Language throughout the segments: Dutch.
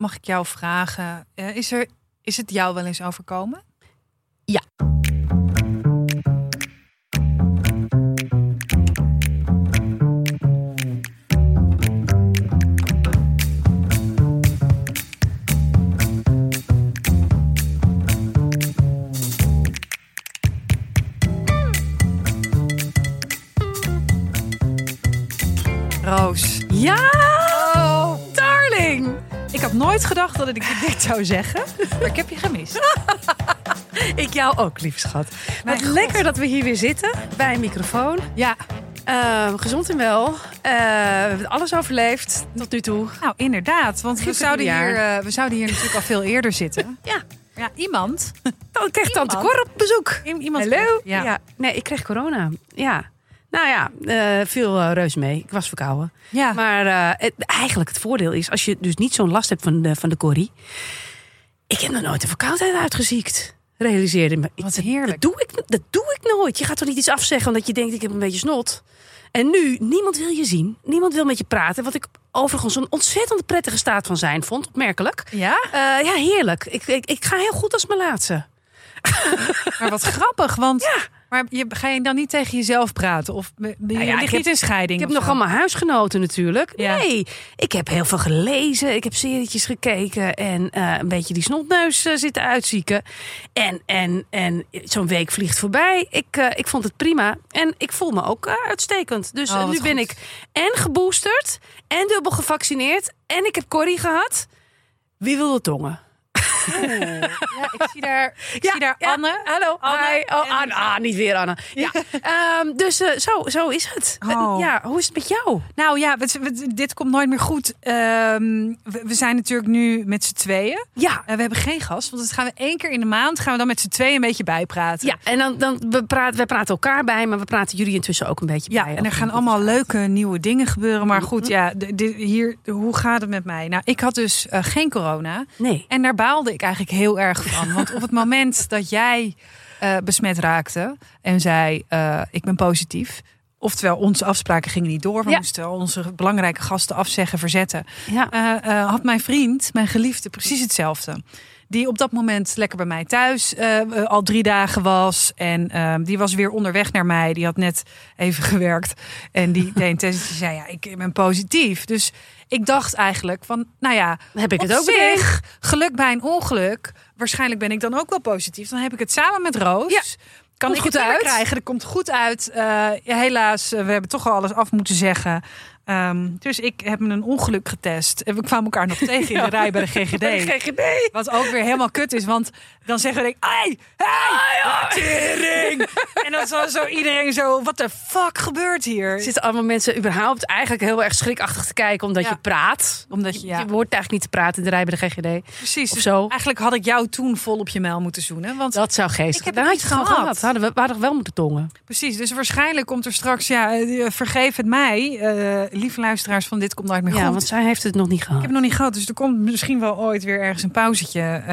mag ik jou vragen, eh, is, er, is het jou wel eens overkomen? Ja. Dat ik dit zou zeggen, maar ik heb je gemist. Ik jou ook, lief schat. Mijn Wat God. lekker dat we hier weer zitten bij een microfoon. Ja, Eh, gezond en wel. Eh, we hebben alles overleefd tot nu toe. nou inderdaad, want we zouden, hier, eh, we zouden hier natuurlijk al veel eerder zitten. Ja. Ja, iemand. Oh, ik kreeg tante. Cor op bezoek. I- iemand Hallo? Ja. Nee, ik kreeg corona. Ja. Nou ja, eh viel eh, reus mee. Ik was verkouden. Ja. Maar het, eigenlijk het voordeel is, als je dus niet zo'n last hebt van de, van de corrie. Ik heb nog nooit een verkoudheid uitgeziekt. Realiseerde me. Wat heerlijk. Dat doe, ik, dat doe ik nooit. Je gaat toch niet iets afzeggen omdat je denkt ik heb een beetje snot. En nu, niemand wil je zien. Niemand wil met je praten. Wat ik overigens een ontzettend prettige staat van zijn vond. Opmerkelijk. ja, ja, heerlijk. Ik, ik, ik ga heel goed als mijn laatste. maar wat grappig, want Ja. Maar je, ga je dan niet tegen jezelf praten? Of ben je Nou ja, ligt heb- niet in scheiding? Ik heb nog allemaal huisgenoten natuurlijk. Ja. Nee, ik heb heel veel gelezen. Ik heb serietjes gekeken. En eh, een beetje die snotneus eh, zitten uitzieken. En, en, en zo'n week vliegt voorbij. Ik, eh, ik vond het prima. En ik voel me ook eh, uitstekend. Dus Oh, eh, nu ben ik en geboosterd. En dubbel gevaccineerd. En ik heb Corrie gehad. Wie wil de tongen? Ja, ik zie daar, ik zie daar ja. Anne. Hallo. Anne Hi. Oh, en- Anne. Ah, niet weer Anne. Ja. Ehm, dus eh, zo, zo is het. Eh, Oh. ja, hoe is het met jou? Nou ja, we- we- dit komt nooit meer goed. Ehm, we, we zijn natuurlijk nu met z'n tweeën. Ja, Eh, we hebben geen gast, want dat gaan we één keer in de maand gaan we dan met z'n tweeën een beetje bijpraten. Ja, en dan, dan we praten, we praten elkaar bij, maar we praten jullie intussen ook een beetje Ja, bij. en er gaan allemaal leuke nieuwe dingen gebeuren. Maar goed, Mhm. ja, de- de- hier, hoe gaat het met mij? Nou, ik had dus geen corona. Nee. En daar baalde ik eigenlijk heel erg van. Want op het moment dat jij eh, besmet raakte en zei: eh, Ik ben positief. Oftewel, onze afspraken gingen niet door. We Ja. moesten onze belangrijke gasten afzeggen, verzetten. Ja. Eh, had mijn vriend, mijn geliefde, precies hetzelfde. Die op dat moment lekker bij mij thuis eh, al drie dagen was. En eh, die was weer onderweg naar mij. Die had net even gewerkt. En die deed een zei, ja, ik ben positief. Dus ik dacht eigenlijk van, nou ja, Heb ik het ook bedenkt? zich, geluk bij een ongeluk. Waarschijnlijk ben ik dan ook wel positief. Dan heb ik het samen met Roos. Ja. Kan Komt ik het goed uit. krijgen? Dat komt goed uit. Eh, ja, helaas, eh, we hebben toch al alles af moeten zeggen. Ehm, dus ik heb me een ongeluk getest. En we kwamen elkaar nog tegen in de rij bij de GGD. GGD. Wat ook weer helemaal kut is, want dan zeggen we: hey, hey, tering. En dan zo, zo iedereen zo: wat de fuck gebeurt hier? Er zitten allemaal mensen überhaupt eigenlijk heel erg schrikachtig te kijken omdat Ja. je praat. Omdat je, ja, Je hoort eigenlijk niet te praten in de rij bij de GGD. precies. of Dus zo. eigenlijk had ik jou toen vol op je mijl moeten zoenen. Want Dat zou geestig. Ik heb het gewoon gehad. gehad. Hadden we, we hadden wel moeten tongen. precies, dus waarschijnlijk komt er straks, ja, eh, vergeef het mij, eh, lieve luisteraars van Dit Komt Nooit Meer Goed. Ja, want zij heeft het nog niet Ik gehad. heb het nog niet gehad, dus er komt misschien wel ooit weer ergens een pauzetje. Eh,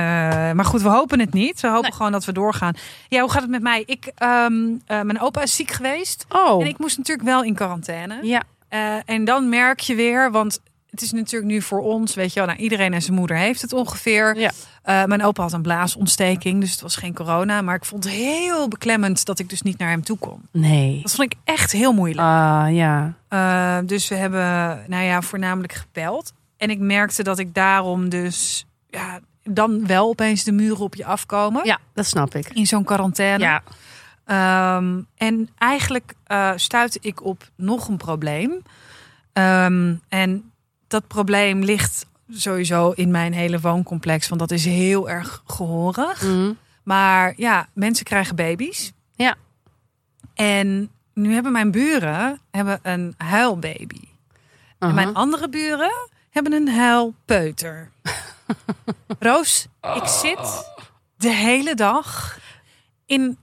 maar goed, we hopen het niet. We hopen Nee. gewoon dat we doorgaan. Ja, hoe gaat het met mij? Ik, ehm, eh, mijn opa is ziek geweest. Oh. En ik moest natuurlijk wel in quarantaine. Ja. Eh, en dan merk je weer, want het is natuurlijk nu voor ons, weet je wel, nou, iedereen en zijn moeder heeft het ongeveer. Ja. Eh, mijn opa had een blaasontsteking, dus het was geen corona. Maar ik vond het heel beklemmend dat ik dus niet naar hem toe kon. Nee. Dat vond ik echt heel moeilijk. Ah, ja. Eh, dus we hebben, nou ja, voornamelijk gebeld. En ik merkte dat ik daarom dus, ja, dan wel opeens de muren op je afkomen. Ja, dat snap ik. In zo'n quarantaine. Ja. Ehm, en eigenlijk eh stuitte ik op nog een probleem. Ehm, en dat probleem ligt sowieso in mijn hele wooncomplex, want dat is heel erg gehoorig. Mhm. Maar ja, mensen krijgen baby's. Ja. En nu hebben mijn buren hebben een huilbaby. En mijn andere buren hebben een huilpeuter. Roos, ik zit de hele dag in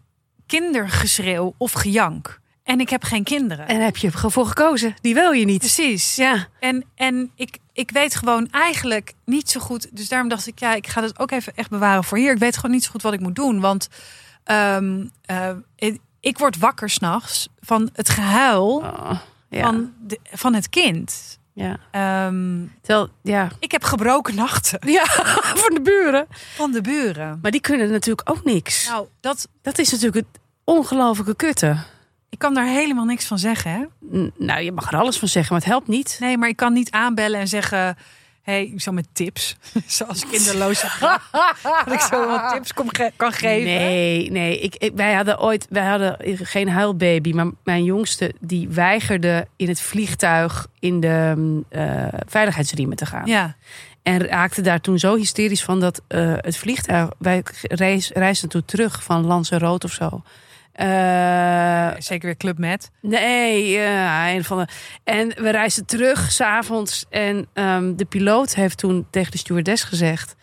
kindergeschreeuw of gejank. En ik heb geen kinderen. En heb je ervoor gekozen? Die wil je niet. Precies. Ja. En, en ik, ik weet gewoon eigenlijk niet zo goed. Dus daarom dacht ik, ja, ik ga het ook even echt bewaren voor hier. Ik weet gewoon niet zo goed wat ik moet doen. Want ehm, eh, ik, ik word wakker s'nachts van het gehuil Oh, ja. van, de, van het kind. Ja. Ehm, Terwijl, ja. ik heb gebroken nachten Ja, van de buren. van de buren. Maar die kunnen natuurlijk ook niks. Nou, dat, Dat is natuurlijk het ongelofelijke kutte. Ik kan daar helemaal niks van zeggen. Hè? N- Nou, je mag er alles van zeggen, maar het helpt niet. Nee, maar ik kan niet aanbellen en zeggen... hey, zo met tips. Zoals kinderloze. Dat ik zo wat tips ge- kan geven. Nee, nee. Ik, ik- wij hadden ooit, wij hadden geen huilbaby, maar mijn jongste die weigerde in het vliegtuig in de mm, eh, veiligheidsriemen te gaan. Ja, En raakte daar toen zo hysterisch van dat eh, het vliegtuig, wij reis, reisden toen terug van Lanzarote of zo. Eh, zeker weer Club Med. Nee, ja, een van de. En we reisden terug s'avonds. En ehm, de piloot heeft toen tegen de stewardess gezegd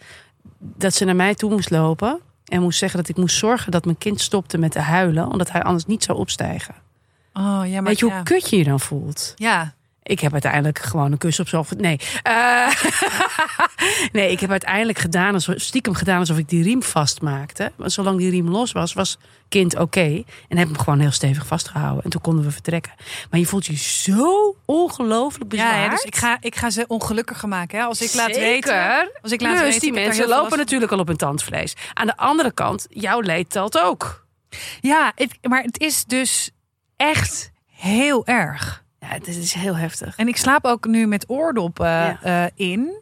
dat ze naar mij toe moest lopen. En moest zeggen dat ik moest zorgen dat mijn kind stopte met te huilen, omdat hij anders niet zou opstijgen. Oh, ja, maar Weet je hoe kut je je dan voelt? Ja, Ik heb uiteindelijk gewoon een kus op z'n Nee. Eh, nee, ik heb uiteindelijk gedaan, alsof, stiekem gedaan alsof ik die riem vastmaakte. Maar zolang die riem los was, was kind oké. En heb hem gewoon heel stevig vastgehouden. En toen konden we vertrekken. Maar je voelt je zo ongelooflijk bezwaard. ja, ja, dus ik ga, ik ga ze ongelukkiger maken. Hè? Als ik laat Zeker. weten... Als ik laat Plus, weten die mensen lopen natuurlijk al op hun tandvlees. Aan de andere kant, jouw leed telt ook. Ja, het, maar het is dus echt heel erg. Het is heel heftig. En ik slaap ook nu met oordoppen Ja. eh, in.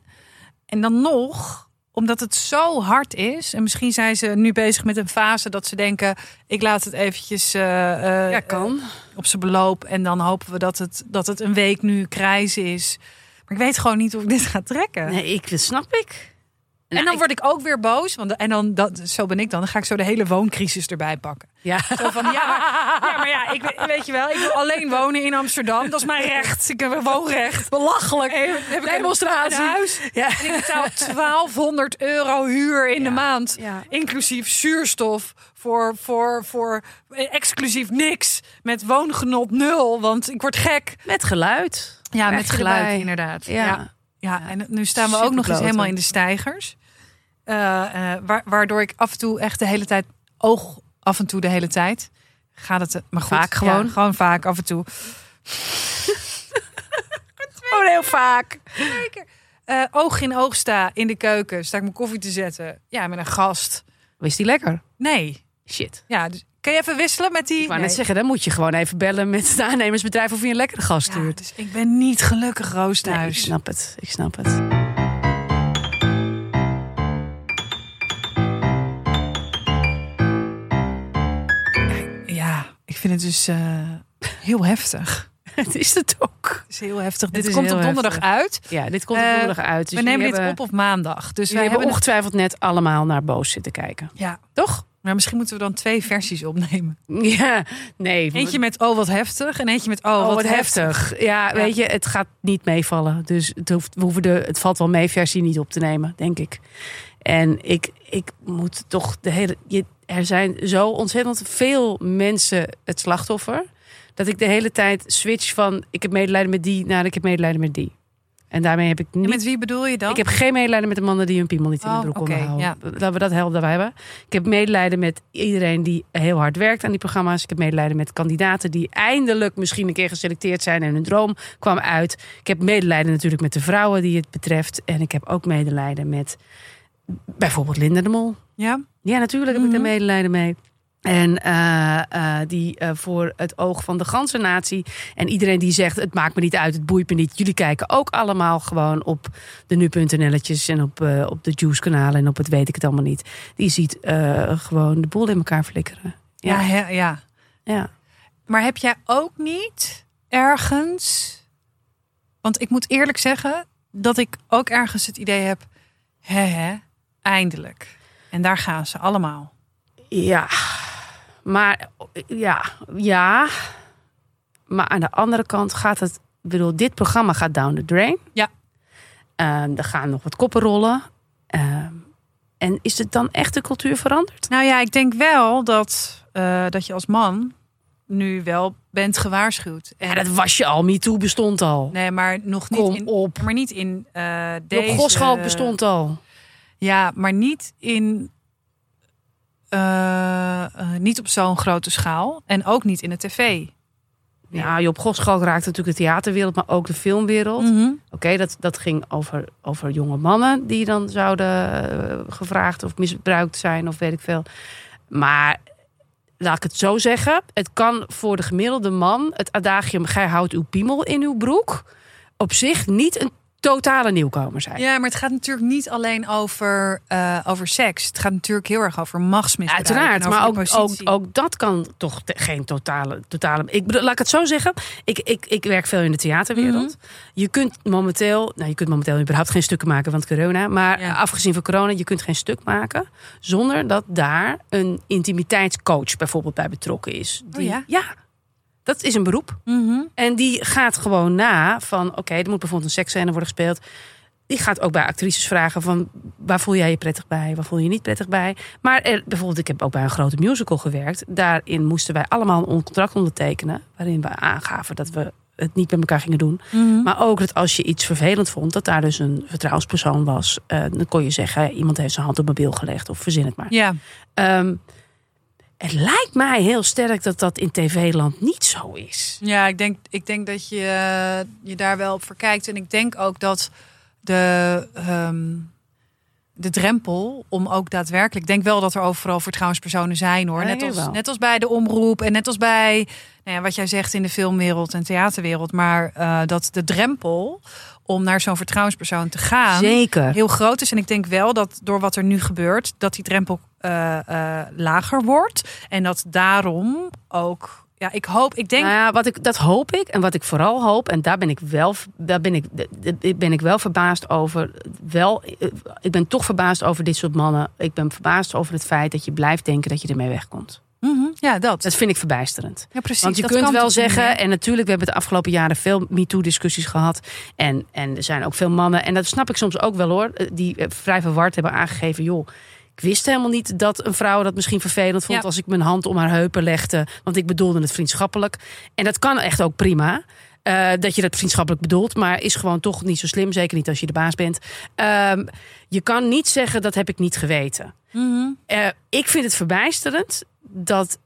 En dan nog, omdat het zo hard is. En misschien zijn ze nu bezig met een fase dat ze denken... ik laat het eventjes eh, eh, Ja, kan. op zijn beloop. En dan hopen we dat het, dat het een week nu krijze is. Maar ik weet gewoon niet of ik dit ga trekken. Nee, ik, dat snap ik. En Nou, dan word ik ook weer boos. Want, en dan, dat, zo ben ik dan. Dan ga ik zo de hele wooncrisis erbij pakken. Ja. Zo van, ja, maar ja, maar ja ik, weet- je wel, ik wil alleen wonen in Amsterdam. Dat is mijn recht. Ik heb een woonrecht. Belachelijk. heb ik Demonstratie. Een huis. Ja. En ik betaal 1200 euro huur in de maand. Ja. Inclusief zuurstof. Voor, voor, voor exclusief niks. Met woongenot nul. Want ik word gek. Met geluid. Ja, met geluid erbij. inderdaad. Ja. Ja. En nu staan we ook nog eens helemaal in de stijgers. Eh, eh, wa- waardoor ik af en toe echt de hele tijd... Oog af en toe de hele tijd. Gaat het... Maar goed, Vaak gewoon? ja, gewoon vaak, af en toe. Gewoon heel vaak. Eh, oog in oog sta in de keuken. Sta ik mijn koffie te zetten. Ja, met een gast. Wist die lekker? Nee. Shit. Ja, dus, kun je even wisselen met die... Ik wou Nee. net zeggen, dan moet je gewoon even bellen met het aannemersbedrijf of je een lekkere gast Ja, stuurt. dus ik ben niet gelukkig, Roos, Nee, ik thuis. snap het. Ik snap het. Ja, ik vind het dus eh, heel heftig. het is het ook. Het is heel heftig. Dit komt op donderdag heftig. uit. Ja, dit komt er Eh, donderdag uit. Dus we nemen dit hebben- op op maandag. Dus wij hebben het... ongetwijfeld net allemaal naar boos zitten kijken. Ja, Toch? Maar misschien moeten we dan twee versies opnemen. Ja, nee. Eentje met oh wat heftig en eentje met oh, Oh, wat, wat heftig. heftig. Ja, weet je, het gaat niet meevallen. Dus het, hoeft, we hoeven de, het valt wel mee versie niet op te nemen, denk ik. En ik, ik moet toch de hele. Je, er zijn zo ontzettend veel mensen het slachtoffer. Dat ik de hele tijd switch van ik heb medelijden met die naar ik heb medelijden met die. En daarmee heb ik En niet. met wie bedoel je dan? Ik heb geen medelijden met de mannen die hun piemel niet in de Oh, broek oké, konden houden. ja. Laten we dat helpen wij hebben. Ik heb medelijden met iedereen die heel hard werkt aan die programma's. Ik heb medelijden met kandidaten die eindelijk misschien een keer geselecteerd zijn en hun droom kwam uit. Ik heb medelijden natuurlijk met de vrouwen die het betreft. En ik heb ook medelijden met bijvoorbeeld Linda de Mol. Ja? Ja, natuurlijk heb ik daar Mhm. medelijden mee. En eh, eh, die eh, voor het oog van de ganse natie. En iedereen die zegt: het maakt me niet uit, het boeit me niet. Jullie kijken ook allemaal gewoon op de nu.nl'tjes en op, op de Juice-kanalen en op het weet ik het allemaal niet. Die ziet gewoon de boel in elkaar flikkeren. Ja, Ja, ja. ja. Maar heb jij ook niet ergens... Want ik moet eerlijk zeggen dat ik ook ergens het idee heb... Hè, hè, eindelijk. En daar gaan ze allemaal. Ja, maar ja, ja. Maar aan de andere kant gaat het. Ik bedoel, dit programma gaat down the drain. Ja. Ehm, er gaan nog wat koppen rollen. Ehm, en is het dan echt de cultuur veranderd? Nou ja, ik denk wel dat, eh, dat je als man nu wel bent gewaarschuwd. En, Ja, dat was je al. MeToo bestond al. Nee, maar nog niet Kom in... op. Maar niet in eh Job deze... Goschalk bestond al. Ja, maar niet in... eh, eh, niet op zo'n grote schaal. En ook niet in de tv. Ja, Job Goschalk raakte natuurlijk de theaterwereld, maar ook de filmwereld. Mhm. Oké, dat, dat ging over, over jonge mannen die dan zouden eh, gevraagd of misbruikt zijn of weet ik veel. Maar laat ik het zo zeggen, het kan voor de gemiddelde man het adagium gij houdt uw piemel in uw broek op zich niet een totale nieuwkomer zijn. Ja, maar het gaat natuurlijk niet alleen over, eh, over seks. Het gaat natuurlijk heel erg over machtsmisbruik. Uiteraard, over maar ook, ook, ook dat kan toch geen totale, totale. Ik bedoel, laat ik het zo zeggen. Ik, ik, ik werk veel in de theaterwereld. Mhm. Je kunt momenteel, nou, je kunt momenteel überhaupt geen stukken maken van corona. Maar Ja. afgezien van corona, je kunt geen stuk maken zonder dat daar een intimiteitscoach bijvoorbeeld bij betrokken is. Oh ja? ja, dat is een beroep. Mhm. En die gaat gewoon na van, oké, er moet bijvoorbeeld een seksscène worden gespeeld. Die gaat ook bij actrices vragen van, waar voel jij je prettig bij? Waar voel je je niet prettig bij? Maar er, bijvoorbeeld, ik heb ook bij een grote musical gewerkt. Daarin moesten wij allemaal een contract ondertekenen. Waarin we aangaven dat we het niet met elkaar gingen doen. Mhm. Maar ook dat als je iets vervelend vond, dat daar dus een vertrouwenspersoon was. eh, dan kon je zeggen, iemand heeft zijn hand op mijn bil gelegd. Of verzin het maar. Ja, Ehm, het lijkt mij heel sterk dat dat in tv-land niet zo is. ja ik, denk, ik denk dat je eh, je daar wel op verkijkt. En ik denk ook dat de, ehm, de drempel om ook daadwerkelijk... Ik denk wel dat er overal vertrouwenspersonen zijn hoor. Ja, net, als, net als bij de omroep en net als bij nou ja, wat jij zegt in de filmwereld en theaterwereld. Maar eh, dat de drempel om naar zo'n vertrouwenspersoon te gaan... Zeker. heel groot is. En ik denk wel dat door wat er nu gebeurt, dat die drempel eh, eh, lager wordt. En dat daarom ook. Ja, ik hoop, ik denk. Nou ja, wat ik, dat hoop ik. En wat ik vooral hoop, en daar ben ik wel, daar ben ik, ben ik wel verbaasd over. Wel, eh, ik ben toch verbaasd over dit soort mannen. Ik ben verbaasd over het feit dat je blijft denken dat je ermee wegkomt. Mhm, ja, dat. Dat vind ik verbijsterend. Ja, precies. Want je dat kunt wel niet zeggen, en natuurlijk, we hebben de afgelopen jaren veel MeToo-discussies gehad. En, en er zijn ook veel mannen, en dat snap ik soms ook wel hoor, eh, die eh, vrij verward hebben aangegeven, joh. Ik wist helemaal niet dat een vrouw dat misschien vervelend vond Ja. als ik mijn hand om haar heupen legde. Want ik bedoelde het vriendschappelijk. En dat kan echt ook prima. eh, dat je dat vriendschappelijk bedoelt, maar is gewoon toch niet zo slim. Zeker niet als je de baas bent. Ehm, je kan niet zeggen dat heb ik niet geweten. Mhm. Eh, ik vind het verbijsterend dat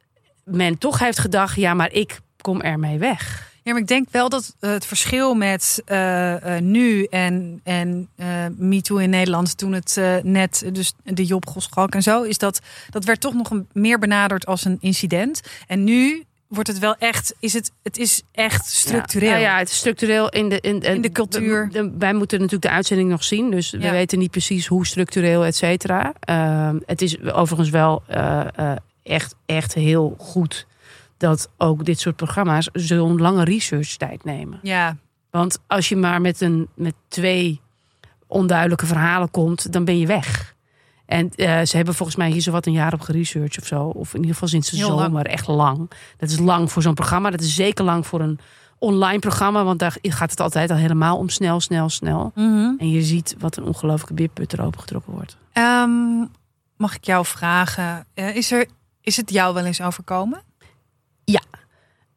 men toch heeft gedacht: ja, maar ik kom ermee weg. Ja, maar ik denk wel dat het verschil met eh, eh, nu en, en eh MeToo in Nederland, toen het net, dus de Job Goschalk en zo, is dat dat werd toch nog een, meer benaderd als een incident. En nu wordt het wel echt, is het, het is echt structureel. Ja, nou ja, het is structureel in de, in, In de cultuur. wij moeten natuurlijk de uitzending nog zien, dus we weten niet precies hoe structureel, et cetera. Ehm, het is overigens wel eh, eh, echt, echt heel goed dat ook dit soort programma's zo'n lange research tijd nemen. Ja, Want als je maar met, een, met twee onduidelijke verhalen komt, dan ben je weg. En eh, ze hebben volgens mij hier zowat een jaar op geresearched of zo. Of in ieder geval sinds de Heel lang. zomer. Echt lang. Dat is lang voor zo'n programma. Dat is zeker lang voor een online programma. Want daar gaat het altijd al helemaal om snel, snel, snel. Mhm. En je ziet wat een ongelooflijke bierput er opengetrokken wordt. Ehm, mag ik jou vragen, eh, is, er, is het jou wel eens overkomen? Eh,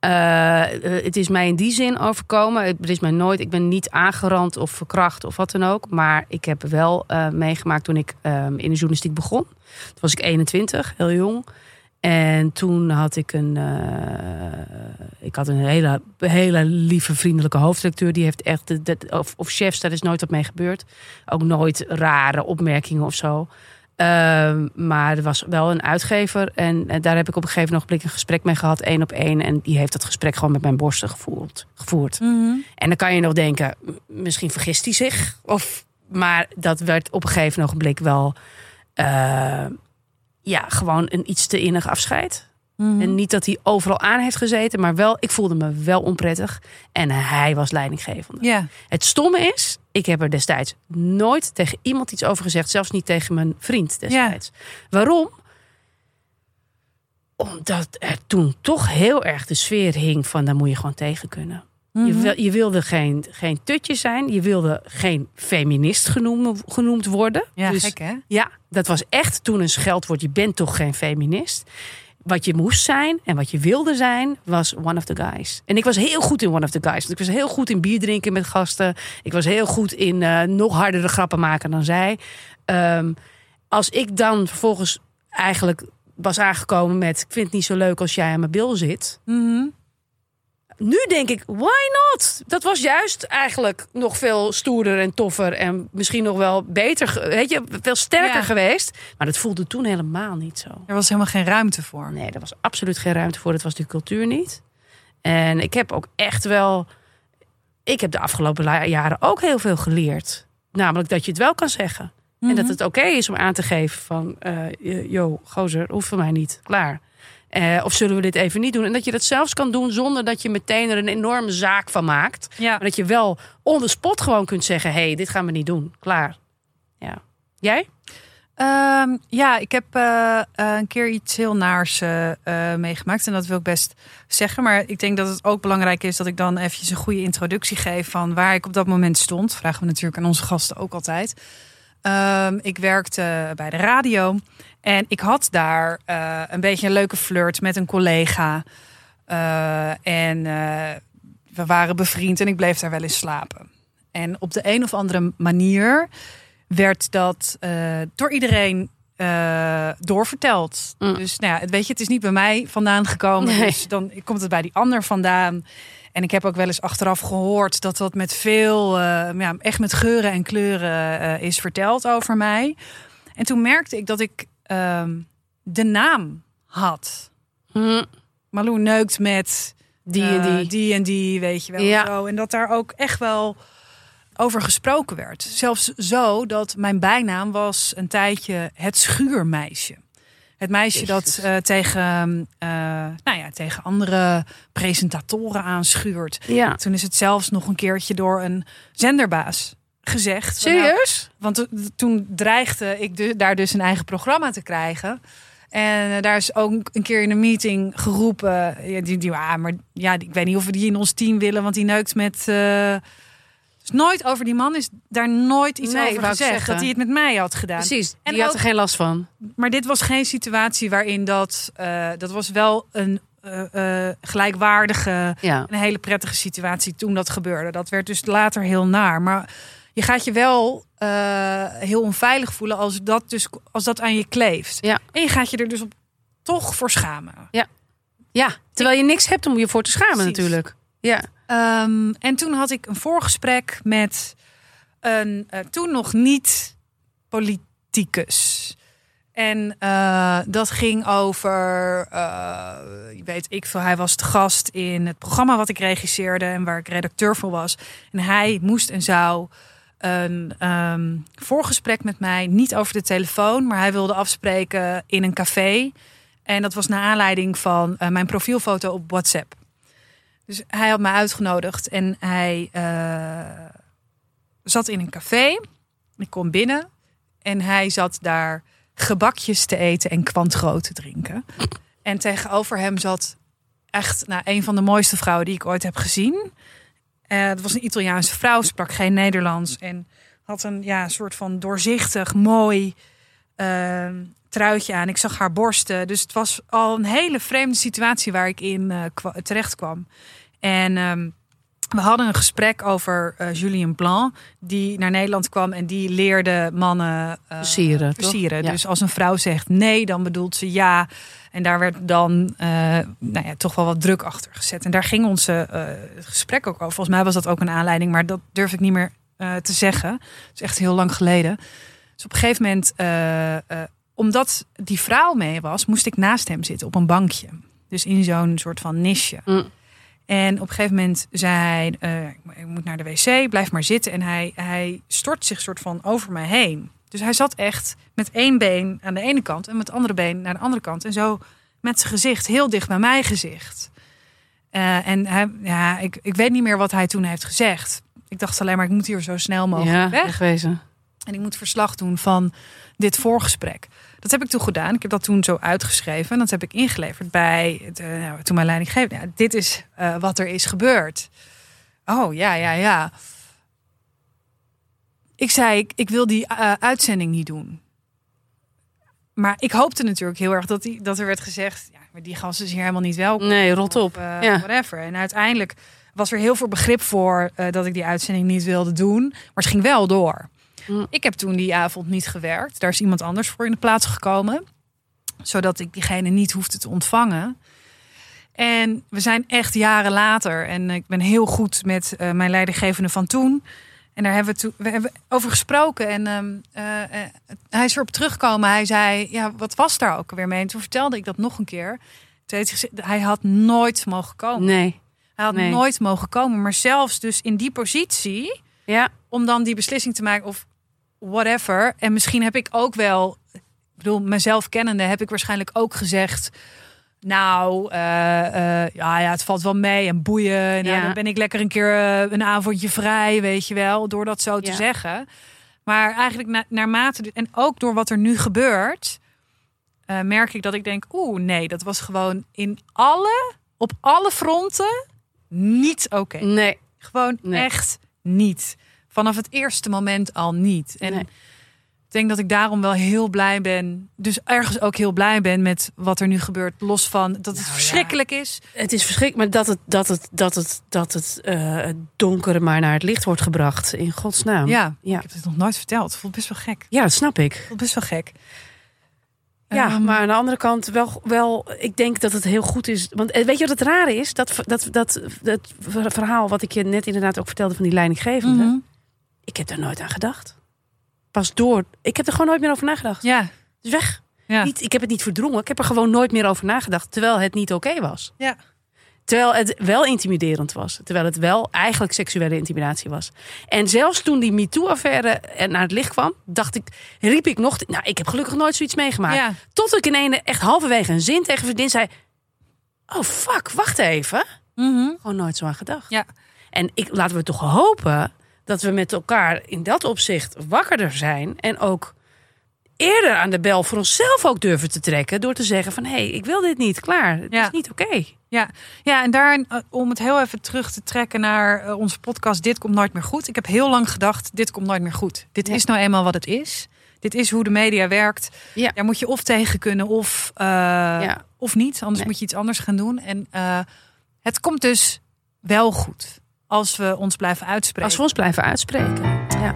eh, het is mij in die zin overkomen. Het is mij nooit. Ik ben niet aangerand of verkracht of wat dan ook. Maar ik heb wel eh, meegemaakt toen ik ehm, in de journalistiek begon. Toen was ik 21, heel jong. En toen had ik een, eh, ik had een hele, hele lieve, vriendelijke hoofdredacteur. Die heeft echt, de- of, of chefs, daar is nooit wat mee gebeurd. Ook nooit rare opmerkingen of zo. Ehm, maar er was wel een uitgever. En, daar heb ik op een gegeven ogenblik een gesprek mee gehad, één op één. En die heeft dat gesprek gewoon met mijn borsten gevoerd, gevoerd. En dan kan je nog denken, misschien vergist hij zich. Of, maar dat werd op een gegeven ogenblik wel eh, ja, gewoon een iets te innig afscheid. Mhm. En niet dat hij overal aan heeft gezeten, maar wel, ik voelde me wel onprettig. En hij was leidinggevende. Ja, Het stomme is, ik heb er destijds nooit tegen iemand iets over gezegd. Zelfs niet tegen mijn vriend destijds. Waarom? Omdat er toen toch heel erg de sfeer hing van... daar moet je gewoon tegen kunnen. Je, Mhm. wil- je wilde geen, geen tutje zijn. Je wilde geen feminist genoemd, genoemd worden. ja Dus gek hè? ja, dat was echt toen een scheldwoord. Je bent toch geen feminist? Wat je moest zijn en wat je wilde zijn, was one of the guys. En ik was heel goed in one of the guys. Want ik was heel goed in bier drinken met gasten. Ik was heel goed in eh, nog hardere grappen maken dan zij. Ehm, als ik dan vervolgens eigenlijk was aangekomen met... ik vind het niet zo leuk als jij aan mijn bil zit... Mhm. Nu denk ik, why not? Dat was juist eigenlijk nog veel stoerder en toffer en misschien nog wel beter, weet je, veel sterker Ja. geweest. Maar dat voelde toen helemaal niet zo. Er was helemaal geen ruimte voor. Nee, daar was absoluut geen ruimte voor. Dat was die cultuur niet. En ik heb ook echt wel. Ik heb de afgelopen jaren ook heel veel geleerd. Namelijk dat je het wel kan zeggen. En dat het oké is om aan te geven van... yo, gozer, hoeft van mij niet. Klaar. Eh, of zullen we dit even niet doen? En dat je dat zelfs kan doen zonder dat je meteen er een enorme zaak van maakt. Ja. Maar dat je wel on the spot gewoon kunt zeggen... hé, hey, dit gaan we niet doen. Klaar. Ja. Jij? Ehm, ja, ik heb eh, eh, een keer iets heel naars meegemaakt. En dat wil ik best zeggen. Maar ik denk dat het ook belangrijk is dat ik dan eventjes een goede introductie geef van waar ik op dat moment stond. Vragen we natuurlijk aan onze gasten ook altijd. Ehm, ik werkte bij de radio. En ik had daar eh, een beetje een leuke flirt met een collega. Eh, en eh, we waren bevriend en ik bleef daar wel eens slapen. En op de een of andere manier werd dat door iedereen doorverteld. Mm. Dus nou ja, weet je, het is niet bij mij vandaan gekomen. Nee. Dus dan komt het bij die ander vandaan. En ik heb ook wel eens achteraf gehoord dat dat met veel, eh, ja, echt met geuren en kleuren eh, is verteld over mij. En toen merkte ik dat ik ehm, de naam had. Hm, Malou neukt met die en eh, die. die en die, weet je wel. Ja. Zo. En dat daar ook echt wel over gesproken werd. Zelfs zo dat mijn bijnaam was een tijdje het schuurmeisje. Het meisje dat eh, tegen, eh, nou ja, tegen andere presentatoren aanschuurt. Ja. Toen is het zelfs nog een keertje door een zenderbaas gezegd. Nou, Serieus? want to- toen dreigde ik de- daar dus een eigen programma te krijgen. En eh, daar is ook een keer in een meeting geroepen. Ja, die, die, ah, maar ja, ik weet niet of we die in ons team willen, want die neukt met. Dus nooit over die man is daar nooit iets Nee, over gezegd. Dat hij het met mij had gedaan. Precies. En Die had ook- er geen last van. Maar dit was geen situatie waarin dat. eh, dat was wel een eh, eh, gelijkwaardige Ja. een hele prettige situatie toen dat gebeurde. Dat werd dus later heel naar. Maar je gaat je wel heel onveilig voelen als dat, dus, als dat aan je kleeft. Ja. En je gaat je er dus op, toch voor schamen. Ja, terwijl je niks hebt om je voor te schamen Precies. natuurlijk. Ja. Ehm, en toen had ik een voorgesprek met een eh, toen nog niet politicus. En eh, dat ging over, je weet ik veel, hij was te gast in het programma wat ik regisseerde en waar ik redacteur voor was. En hij moest en zou een ehm, voorgesprek met mij, niet over de telefoon, maar hij wilde afspreken in een café. En dat was naar aanleiding van mijn profielfoto op WhatsApp. Dus hij had me uitgenodigd en hij eh, zat in een café. Ik kom binnen en hij zat daar gebakjes te eten en kwantgroot te drinken. En tegenover hem zat echt nou, een van de mooiste vrouwen die ik ooit heb gezien. Eh het was een Italiaanse vrouw, sprak geen Nederlands en had een ja, soort van doorzichtig, mooi eh, truitje aan. Ik zag haar borsten. Dus het was al een hele vreemde situatie waar ik in eh, kwa- terecht kwam. En ehm, we hadden een gesprek over eh, Julien Blanc, die naar Nederland kwam en die leerde mannen eh, Versieren, toch? versieren. Ja. Dus als een vrouw zegt nee, dan bedoelt ze ja. En daar werd dan nou ja, toch wel wat druk achter gezet. En daar ging onze gesprek ook over. Volgens mij was dat ook een aanleiding, maar dat durf ik niet meer te zeggen. Het is echt heel lang geleden. Dus op een gegeven moment, omdat die vrouw mee was, moest ik naast hem zitten op een bankje. Dus in zo'n soort van nisje. Mm. En op een gegeven moment zei hij, eh, ik moet naar de wc, blijf maar zitten. En hij, hij stort zich soort van over mij heen. Dus hij zat echt met één been aan de ene kant en met het andere been naar de andere kant. En zo met zijn gezicht heel dicht bij mijn gezicht. Eh, en hij, ja, ik, ik weet niet meer wat hij toen heeft gezegd. Ik dacht alleen maar, ik moet hier zo snel mogelijk Ja, weg. wegwezen. En ik moet verslag doen van dit voorgesprek. Dat heb ik toen gedaan. Ik heb dat toen zo uitgeschreven. En dat heb ik ingeleverd bij het, eh, nou, toen mijn leidinggevende. Ja, dit is eh, wat er is gebeurd. Oh, ja, ja, ja. Ik zei, ik, ik wil die eh, uitzending niet doen. Maar ik hoopte natuurlijk heel erg dat, die, dat er werd gezegd... Ja, maar die gast is hier helemaal niet welkom. Nee, rot op. Of, Ja. whatever. En uiteindelijk was er heel veel begrip voor dat ik die uitzending niet wilde doen. Maar het ging wel door. Mm. Ik heb toen die avond niet gewerkt. Daar is iemand anders voor in de plaats gekomen. Zodat ik diegene niet hoefde te ontvangen. En we zijn echt jaren later. En ik ben heel goed met eh, mijn leidinggevende van toen. En daar hebben we, toen, we hebben over gesproken. En ehm, eh, eh, hij is erop teruggekomen. Hij zei, ja, wat was daar ook weer mee? En toen vertelde ik dat nog een keer. Toen heeft hij had nooit mogen komen. Nee. Hij had Nee. nooit mogen komen. Maar zelfs dus in die positie, Ja. om dan die beslissing te maken of whatever. En misschien heb ik ook wel, ik bedoel, mezelf kennende, heb ik waarschijnlijk ook gezegd. Nou, eh, eh, ja, ja, het valt wel mee en boeien. Nou, Ja. Dan ben ik lekker een keer eh, een avondje vrij, weet je wel, door dat zo te Ja. zeggen. Maar eigenlijk na, naarmate, en ook door wat er nu gebeurt, merk ik dat ik denk, oeh, nee, dat was gewoon in alle, op alle fronten niet oké. Nee. Gewoon Nee. echt niet. Vanaf het eerste moment al niet. En Nee. ik denk dat ik daarom wel heel blij ben. Dus ergens ook heel blij ben met wat er nu gebeurt. Los van dat het Nou ja. verschrikkelijk is. Het is verschrikkelijk, maar dat het, dat het, dat het, dat het eh, donkere maar naar het licht wordt gebracht. In godsnaam. Ja, Ja. ik heb het nog nooit verteld. Het voelt best wel gek. Ja, dat snap ik. Het voelt best wel gek. Ja, Ehm, maar aan de andere kant wel, wel, ik denk dat het heel goed is. Want eh, weet je wat het rare is? Dat, dat, dat, dat verhaal wat ik je net inderdaad ook vertelde van die leidinggevende. mhm. Ik heb daar nooit aan gedacht. Pas door. Ik heb er gewoon nooit meer over nagedacht. Ja, Het is weg. ja. Niet, ik heb het niet verdrongen. Ik heb er gewoon nooit meer over nagedacht. Terwijl het niet oké was. Ja. Terwijl het wel intimiderend was. Terwijl het wel eigenlijk seksuele intimidatie was. En zelfs toen die MeToo-affaire naar het licht kwam, dacht ik, riep ik nog. Nou, ik heb gelukkig nooit zoiets meegemaakt. Ja. Tot ik in ene echt halverwege een zin tegen een vriendin zei: Oh fuck, wacht even. Mhm. Gewoon nooit zo aan gedacht. Ja. En ik, laten we toch hopen dat we met elkaar in dat opzicht wakkerder zijn. En ook eerder aan de bel voor onszelf ook durven te trekken. Door te zeggen van, hé, hey, ik wil dit niet. Klaar, het Ja. is niet oké. Ja, ja en daar, eh, om het heel even terug te trekken naar eh, onze podcast Dit komt nooit meer goed. Ik heb heel lang gedacht, dit komt nooit meer goed. Dit Ja. is nou eenmaal wat het is. Dit is hoe de media werkt. Ja. Daar moet je of tegen kunnen of, eh, Ja. of niet. Anders Nee. moet je iets anders gaan doen. En het komt dus wel goed. Als we ons blijven uitspreken. Als we ons blijven uitspreken. Ja.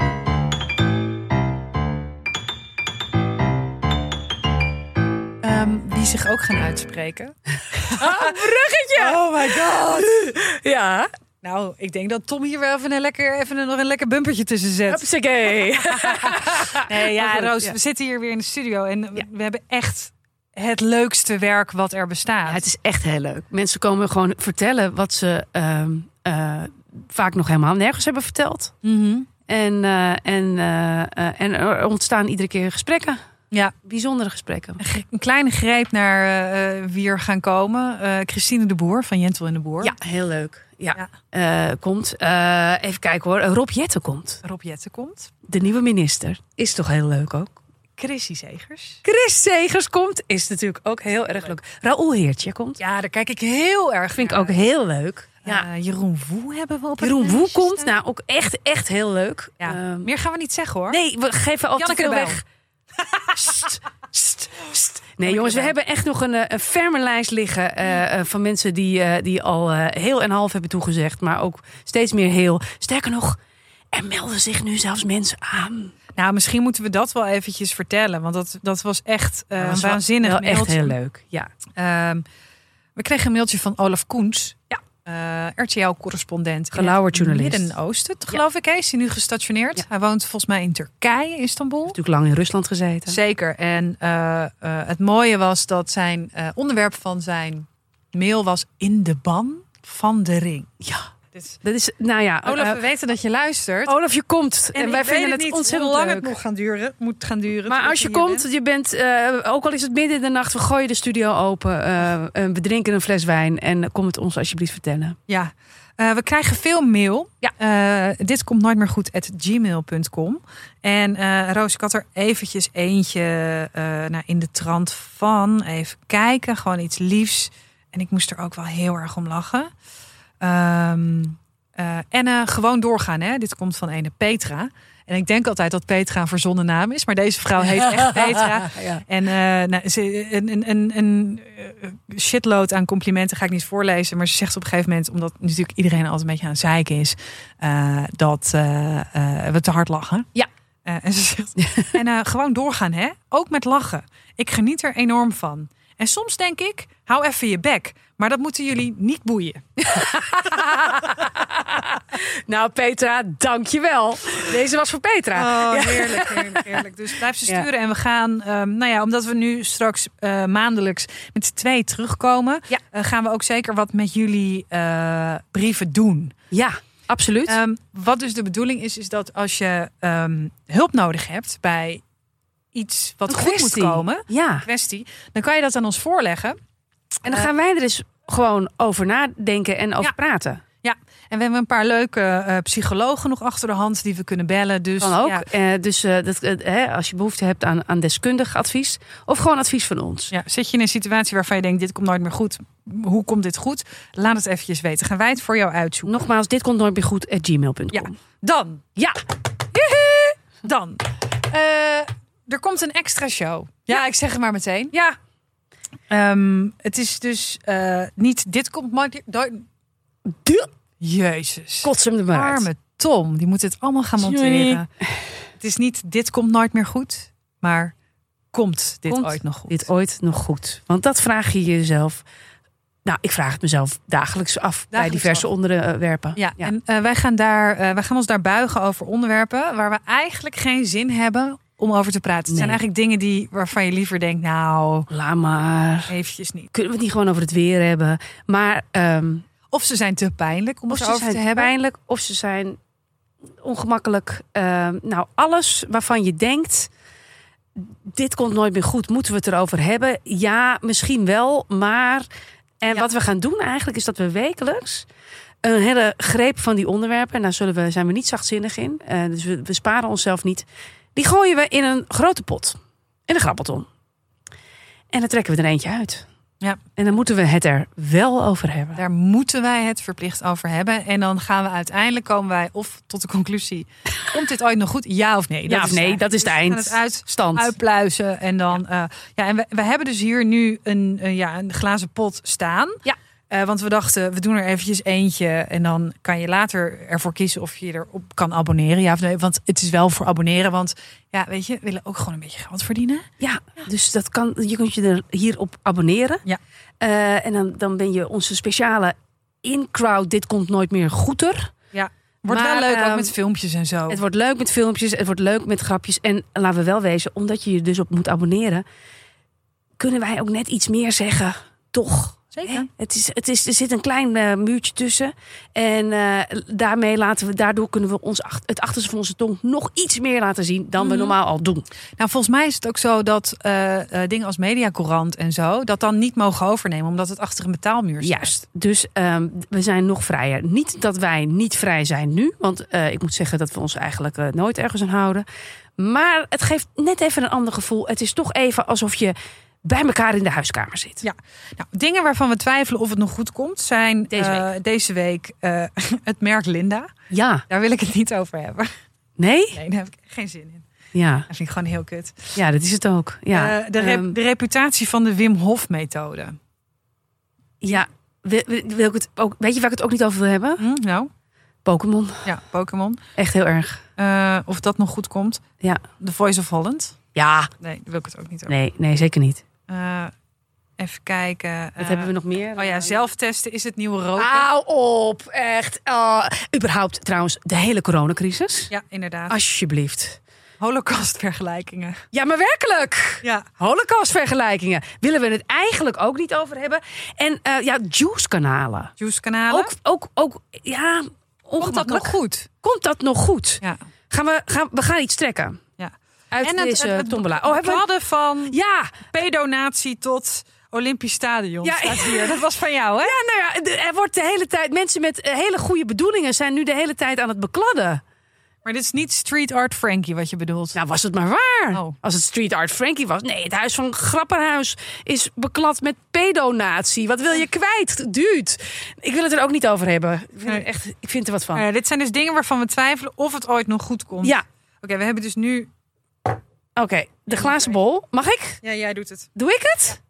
Ehm, wie zich ook gaan uitspreken. bruggetje! Oh my god. Ja. Nou, ik denk dat Tom hier wel even, een lekker, even een, nog een lekker bumpertje tussen zet. Hupsakee. Nee, ja, goed, Roos, ja. we zitten hier weer in de studio en we- Ja. we hebben echt het leukste werk wat er bestaat. Ja, het is echt heel leuk. Mensen komen gewoon vertellen wat ze ehm, eh, vaak nog helemaal nergens hebben verteld. Mhm. En, eh, en, eh, eh, en er ontstaan iedere keer gesprekken. Ja, Bijzondere gesprekken. een kleine greep naar wie er gaan komen. Christine de Boer van Jentel en de Boer. Ja, heel leuk. Ja, Ja. Komt. Even kijken hoor. Rob Jetten komt. Rob Jetten komt. De nieuwe minister. Is toch heel leuk ook. Chrissy Zegers. Chris Segers komt. Is natuurlijk ook heel erg leuk. Raoul Heertje komt. Ja, daar kijk ik heel erg Vind ik ook heel leuk. Ja. Ja. Jeroen Woe hebben we op het Jeroen Woe komt. staan. Nou, ook echt, echt heel leuk. Ja, Ehm, meer gaan we niet zeggen hoor. nee, we geven al te veel weg. Nee, jongens, we hebben echt nog een, eh, een ferme lijst liggen eh, eh, van mensen die, eh, die al eh, heel en half hebben toegezegd, maar ook steeds meer heel. Sterker nog, er melden zich nu zelfs mensen aan. Nou, misschien moeten we dat wel eventjes vertellen. Want dat, dat was echt eh, Dat was waanzinnig wel echt heel leuk. Ja. Ehm, we kregen een mailtje van Olaf Koens. Ja. Eh, RTL-correspondent. Gelauwerd journalist. Midden-Oosten, geloof ik. hè, Is hij nu gestationeerd? Ja. Hij woont volgens mij in Turkije, Istanbul. Natuurlijk lang in Rusland gezeten. Zeker. En eh, eh, het mooie was dat zijn onderwerp van zijn mail was in de ban van de ring. Ja, Dus, dat is, nou ja. Olaf, eh, we weten dat je luistert. Olaf, je komt. En, wij vinden het niet ontzettend hoe lang leuk. het nog gaan duren, moet gaan duren. Maar als je komt, bent. je bent, eh, ook al is het midden in de nacht, we gooien de studio open. eh, we drinken een fles wijn en kom het ons alsjeblieft vertellen. Ja, we krijgen veel mail. Ja. Dit komt nooit meer goed at gmail.com. En eh, Roos, ik had er eventjes eentje nou, in de trant van. Even kijken, gewoon iets liefs. En ik moest er ook wel heel erg om lachen. Ehm, eh, en gewoon doorgaan. Hè? Dit komt van ene Petra. En ik denk altijd dat Petra een verzonnen naam is. Maar deze vrouw heet echt Petra. Ja. En eh, nou, ze, een, een, een, eh, shitload aan complimenten ga ik niet voorlezen. Maar ze zegt op een gegeven moment, omdat natuurlijk iedereen altijd een beetje aan het zeiken is, dat we te hard lachen. Ja. En ze zegt, en gewoon doorgaan, hè? Ook met lachen. Ik geniet er enorm van. En soms denk ik, hou even je bek. Maar dat moeten jullie niet boeien. Nou, Petra, dankjewel. Deze was voor Petra. Oh, heerlijk, heerlijk, heerlijk. Dus blijf ze Ja. sturen. En we gaan, ehm, nou ja, omdat we nu straks eh, maandelijks met z'n twee terugkomen, Ja. eh, gaan we ook zeker wat met jullie eh, brieven doen. Ja, absoluut. Ehm, wat dus de bedoeling is, is dat als je ehm, hulp nodig hebt bij iets wat Een goed kwestie. moet komen, ja. kwestie, dan kan je dat aan ons voorleggen. En dan Eh, gaan wij er dus gewoon over nadenken en over Ja. praten. En we hebben een paar leuke eh, psychologen nog achter de hand die we kunnen bellen. Dus Kan ook. ja, Eh, dus dat, hè, als je behoefte hebt aan, aan deskundig advies. Of gewoon advies van ons. Ja, zit je in een situatie waarvan je denkt, dit komt nooit meer goed. Hoe komt dit goed? Laat het eventjes weten. Gaan wij het voor jou uitzoeken. Nogmaals, dit komt nooit meer goed. At gmail.com. Ja. Dan, ja. dan. Er komt een extra show. Ja, ik zeg het maar meteen. Ja. Ehm, het is dus eh, niet, dit komt nooit nooit- De Jezus. kots hem er maar uit. Arme Tom, die moet het allemaal gaan Sorry. monteren. Het is niet, dit komt nooit meer goed. Maar komt dit Komt ooit nog goed? Dit ooit nog goed? Want dat vraag je jezelf. Nou, ik vraag het mezelf dagelijks af bij diverse af. onderwerpen. Ja, en eh, wij, gaan daar, eh, wij gaan ons daar buigen over onderwerpen waar we eigenlijk geen zin hebben om over te praten. Het zijn eigenlijk dingen die, waarvan je liever denkt, nou, Laat maar. eventjes niet. Kunnen we het niet gewoon over het weer hebben? Maar um, Of ze zijn te pijnlijk om of het over te hebben. pijnlijk, of ze zijn ongemakkelijk. Ehm, nou, alles waarvan je denkt, dit komt nooit meer goed. Moeten we het erover hebben? Ja, misschien wel, maar... En Ja. wat we gaan doen eigenlijk is dat we wekelijks een hele greep van die onderwerpen... en daar zullen we, zijn we niet zachtzinnig in, eh, dus we, we sparen onszelf niet... die gooien we in een grote pot, in een grappelton. En dan trekken we er eentje uit. Ja. En dan moeten we het er wel over hebben. Daar moeten wij het verplicht over hebben. En dan gaan we uiteindelijk komen wij of tot de conclusie: komt dit ooit nog goed? Ja of nee? Ja of nee, het dat is de eigenlijk. We gaan eind. het uit, Stand. uitpluizen. En dan, ja. ja, en we, we hebben dus hier nu een, een, ja, een glazen pot staan. Ja. Eh, want we dachten, we doen er eventjes eentje. En dan kan je later ervoor kiezen of je erop kan abonneren. Ja of nee. Want het is wel voor abonneren. Want ja, weet je, we willen ook gewoon een beetje geld verdienen. Ja, dus dat kan, je kunt je er hierop abonneren. Ja. Eh, en dan, dan ben je onze speciale in-crowd. Dit komt nooit meer goeder. Wordt Maar, wel leuk ook ehm, met filmpjes en zo. Het wordt leuk met filmpjes, het wordt leuk met grapjes. En laten we wel wezen, omdat je je dus op moet abonneren, kunnen wij ook net iets meer zeggen. Toch? Zeker. Hè? Het is, het is, er zit een klein eh, muurtje tussen. En eh, daarmee laten we, daardoor kunnen we ons ach- het achterste van onze tong nog iets meer laten zien dan we Mhm. normaal al doen. Nou, volgens mij is het ook zo dat eh, dingen als Mediacourant en zo... dat dan niet mogen overnemen, omdat het achter een betaalmuur staat. Juist. Dus ehm, we zijn nog vrijer. Niet dat wij niet vrij zijn nu. Want ik moet zeggen dat we ons eigenlijk nooit ergens aan houden. Maar het geeft net even een ander gevoel. Het is toch even alsof je bij elkaar in de huiskamer zit. Ja. Nou, dingen waarvan we twijfelen of het nog goed komt... zijn Deze eh, deze week eh, het merk Linda. Ja. Daar wil ik het niet over hebben. Nee? Nee, daar heb ik geen zin in. Ja. Dat vind ik gewoon heel kut. Ja, dat is het ook. Ja. Eh, de, rep- Ehm, de reputatie van de Wim Hof methode. ja. Wil, wil- ik het ook, weet je waar ik het ook niet over wil hebben? Hm, nou, Pokémon. ja, Pokémon. Echt heel erg. Of dat nog goed komt. Ja. The Voice of Holland. Ja. Nee, daar wil ik het ook niet over. Nee, nee zeker niet. Eh, even kijken. Wat eh, hebben we nog meer? Oh ja, zelftesten is het nieuwe roken. Hou op, echt. Oh, überhaupt trouwens, de hele coronacrisis. Ja, inderdaad. Alsjeblieft. Holocaustvergelijkingen. Ja, maar werkelijk. Ja. Holocaustvergelijkingen. Willen we het eigenlijk ook niet over hebben. En eh, ja, juice-kanalen. Juice-kanalen. Ook, ook, ook, ja, Komt dat ongemakkelijk. nog goed? Komt dat nog goed? Ja. Gaan we, gaan, we gaan iets trekken. Uit En deze het, het tombola. Oh, hebben we... hadden van Ja, pedonatie tot Olympisch Stadion. Ja, staat hier. Dat was van jou, hè? ja, nou ja, er wordt de hele tijd... Mensen met eh, hele goede bedoelingen zijn nu de hele tijd aan het bekladden. Maar dit is niet street art Frankie wat je bedoelt. Nou, was het maar waar. Oh. Als het Street Art Frankie was. Nee, het huis van Grapperhuis is beklad met pedonatie. Wat wil je kwijt, dude? Ik wil het er ook niet over hebben. Ik vind, Nee. er echt, ik vind er wat van. Eh, dit zijn dus dingen waarvan we twijfelen of het ooit nog goed komt. Ja, Oké, we hebben dus nu... oké. De glazen bol. Mag ik? Ja, jij doet het. Doe ik het?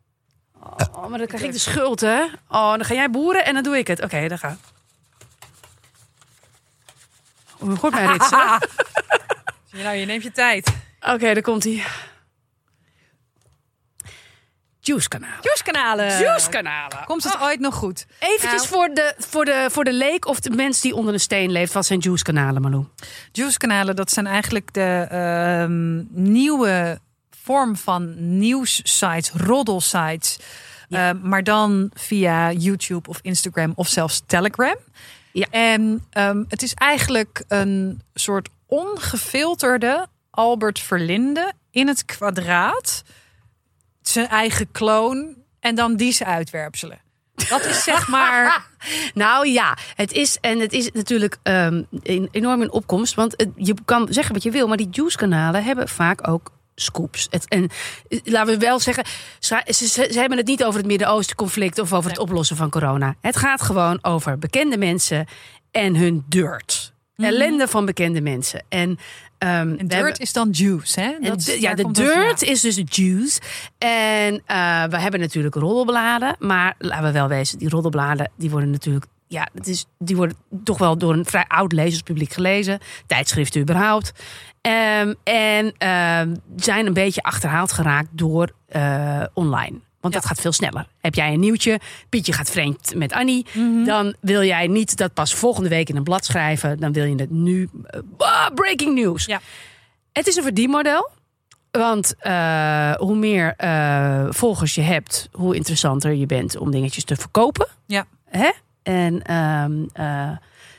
Oh, maar dan krijg ik de schuld, hè? Oh, dan ga jij boeren en dan doe ik het. Oké, dan ga. Hoe goed mij je nou, je neemt je tijd. Oké, daar komt hij. Juice-kanalen. Juice-kanalen. Juice-kanalen. Komt het Oh, ooit nog goed? Eventjes Nou. voor, de, voor, de, voor de leek of de mens die onder een steen leeft. Wat zijn juice-kanalen, Malou? Juice-kanalen, dat zijn eigenlijk de ehm, nieuwe vorm van nieuwssites, roddelsites. Ja. Eh, maar dan via YouTube of Instagram of zelfs Telegram. Ja. En ehm, het is eigenlijk een soort ongefilterde Albert Verlinde in het kwadraat. Zijn eigen kloon en dan die ze uitwerpselen. Dat is zeg maar... Nou ja, het is, en het is natuurlijk ehm, enorm in opkomst. Want het- je kan zeggen wat je wil, maar die juice-kanalen hebben vaak ook scoops. Het, en eh, laten we wel zeggen, ze, ze, ze hebben het niet over het Midden-Oosten conflict of over het oplossen van corona. Het gaat gewoon over bekende mensen en hun dirt. Ellende van bekende mensen. En, ehm, En dirt hebben- is dan juice, hè? Dat de- ja, de dirt is dus juice. En eh, we hebben natuurlijk roddelbladen. Maar laten we wel wezen, die roddelbladen die worden natuurlijk... Ja, het is, die worden toch wel door een vrij oud lezerspubliek gelezen. Tijdschriften überhaupt. Ehm, en ehm, zijn een beetje achterhaald geraakt door eh, online. Want dat gaat veel sneller. Heb jij een nieuwtje, Pietje gaat vreemd met Annie. Mhm. Dan wil jij niet dat pas volgende week in een blad schrijven. Dan wil je het nu. eh, ah, breaking news. Ja. Het is een verdienmodel. Want eh, hoe meer eh, volgers je hebt, hoe interessanter je bent om dingetjes te verkopen. Ja. Hè? En ehm, eh,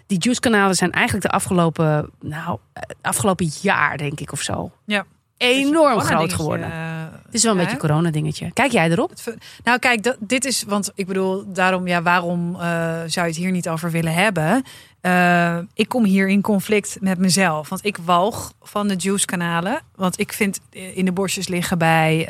die juice-kanalen zijn eigenlijk de afgelopen, nou, afgelopen jaar, denk ik, of zo. Ja. Enorm groot geworden. Het is wel een beetje een corona-dingetje. Kijk jij erop? Het Nou, kijk, dat, dit is, want ik bedoel, daarom, ja, waarom eh, zou je het hier niet over willen hebben? Eh, ik kom hier in conflict met mezelf, want ik walg van de juice-kanalen, want ik vind eh, in de bosjes liggen bij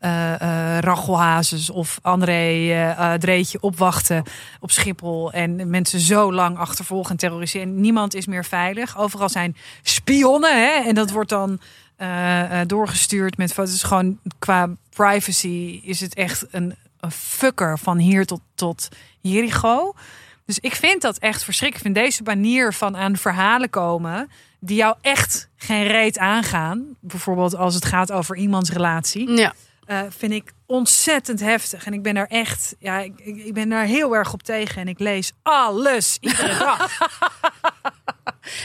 eh, Rachel Hazes of André eh, Dreetje opwachten op Schiphol en mensen zo lang achtervolgen en terroriseren. Niemand is meer veilig. Overal zijn spionnen, hè? En dat wordt dan eh, eh, doorgestuurd met foto's. Gewoon qua privacy is het echt een, een fucker van hier tot, tot Jericho. Dus ik vind dat echt verschrikkelijk. Ik vind deze manier van aan verhalen komen die jou echt geen reet aangaan. Bijvoorbeeld als het gaat over iemands relatie. Ja. eh, vind ik ontzettend heftig. En ik ben daar echt, ja, ik, ik ik ben daar heel erg op tegen. En ik lees alles iedere dag.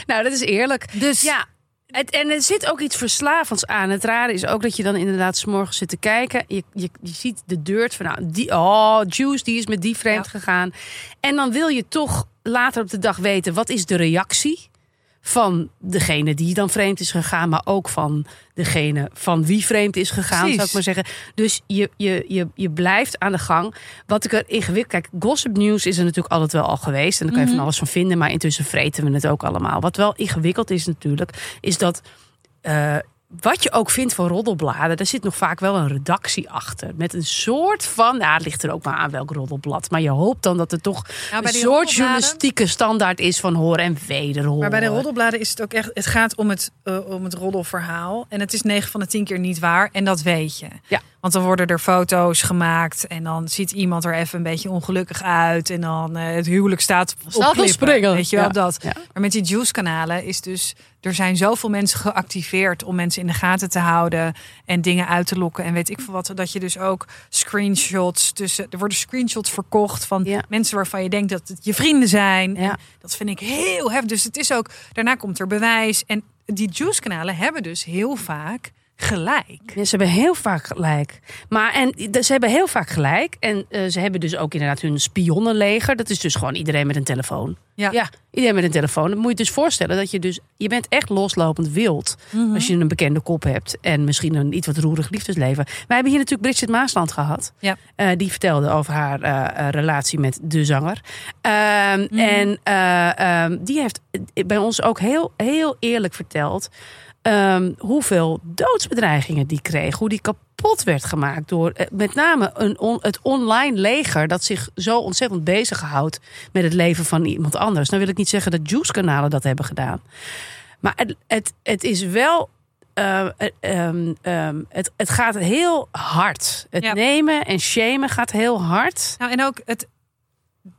Nou, dat is eerlijk. Dus Ja, het, en er zit ook iets verslavends aan. Het rare is ook dat je dan inderdaad 's morgens zit te kijken. Je, je, je ziet de dirt van, nou, die, oh, Juice, die is met die vreemd Ja. gegaan. En dan wil je toch later op de dag weten, wat is de reactie van degene die dan vreemd is gegaan, maar ook van degene van wie vreemd is gegaan, Precies. zou ik maar zeggen. Dus je, je, je, je blijft aan de gang. Wat ik er ingewikkeld... Kijk, gossip news is er natuurlijk altijd wel al geweest. En daar kan je van alles van vinden. Maar intussen vreten we het ook allemaal. Wat wel ingewikkeld is natuurlijk, is dat... eh, wat je ook vindt van roddelbladen, daar zit nog vaak wel een redactie achter. Met een soort van, ja, het ligt er ook maar aan welk roddelblad. Maar je hoopt dan dat er toch Nou, een soort journalistieke standaard is van horen en wederhoren. Maar bij de roddelbladen is het ook echt. Het gaat om het, eh, om het roddelverhaal. En het is 9 van de 10 keer niet waar. En dat weet je. Ja. Want dan worden er foto's gemaakt. En dan ziet iemand er even een beetje ongelukkig uit. En dan eh, het huwelijk staat op Staat op klippen, springen. Weet je wel Ja. dat. Ja. Maar met die juice-kanalen is dus. Er zijn zoveel mensen geactiveerd om mensen in de gaten te houden. En dingen uit te lokken. En weet ik veel wat. Dat je dus ook screenshots tussen. Er worden screenshots verkocht van Ja. mensen waarvan je denkt dat het je vrienden zijn. Ja. Dat vind ik heel heftig. Dus het is ook, daarna komt er bewijs. En die juice-kanalen hebben dus heel vaak gelijk. Ja, ze hebben heel vaak gelijk. Maar en ze hebben heel vaak gelijk. En eh, ze hebben dus ook inderdaad hun spionnenleger. Dat is dus gewoon iedereen met een telefoon. Ja. Ja, iedereen met een telefoon. Dan moet je dus voorstellen dat je dus... Je bent echt loslopend wild. Mhm. Als je een bekende kop hebt. En misschien een iets wat roerig liefdesleven. Wij hebben hier natuurlijk Bridget Maasland gehad. Ja. Eh, die vertelde over haar eh, relatie met de zanger. Ehm, Mhm. En eh, ehm, die heeft bij ons ook heel, heel eerlijk verteld... ehm, hoeveel doodsbedreigingen die kreeg. Hoe die kapot werd gemaakt door eh, met name een on- het online leger... dat zich zo ontzettend bezighoudt met het leven van iemand anders. Dan wil ik niet zeggen dat Juice-kanalen dat hebben gedaan. Maar het, het, het is wel... eh, eh, ehm, ehm, het, het gaat heel hard. Het Ja. nemen en shamen gaat heel hard. Nou, en ook het.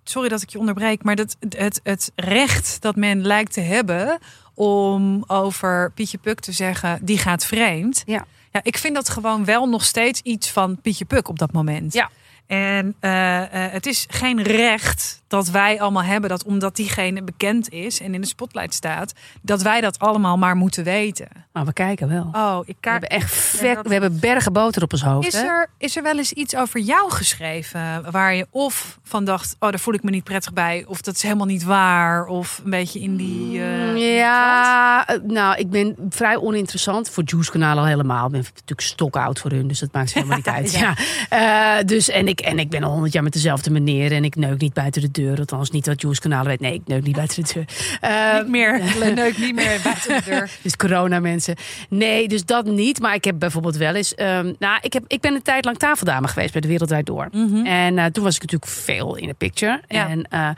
Sorry dat ik je onderbreek, maar dat, het, het recht dat men lijkt te hebben om over Pietje Puk te zeggen, die gaat vreemd. Ja. Ja, ik vind dat gewoon wel nog steeds iets van Pietje Puk op dat moment. Ja. En eh, eh, het is geen recht dat wij allemaal hebben dat omdat diegene bekend is en in de spotlight staat, dat wij dat allemaal maar moeten weten. Maar we kijken wel. Oh, ik We hebben echt vet, we hebben bergen boter op ons hoofd. Is hè? er, is er wel eens iets over jou geschreven waar je of van dacht, oh, daar voel ik me niet prettig bij, of dat is helemaal niet waar, of een beetje in die. eh, die ja, nou, ik ben vrij oninteressant. Voor Juice Kanaal al helemaal. Ik ben natuurlijk stokoud voor hun, dus dat maakt ze helemaal niet uit. Ja. Ja. Dus, en, ik, en ik ben al honderd jaar met dezelfde meneer en ik neuk niet buiten de deur. Althans, niet wat Juice Kanaal weet. Nee, ik neuk niet buiten de deur. Eh, Niet meer, leuk niet meer buiten de deur. dus corona mensen. Nee, dus dat niet. Maar ik heb bijvoorbeeld wel eens... ehm, nou, ik, heb, ik ben een tijd lang tafeldame geweest bij de Wereldwijd Door. En eh, toen was ik natuurlijk veel in de picture. Ja. En eh,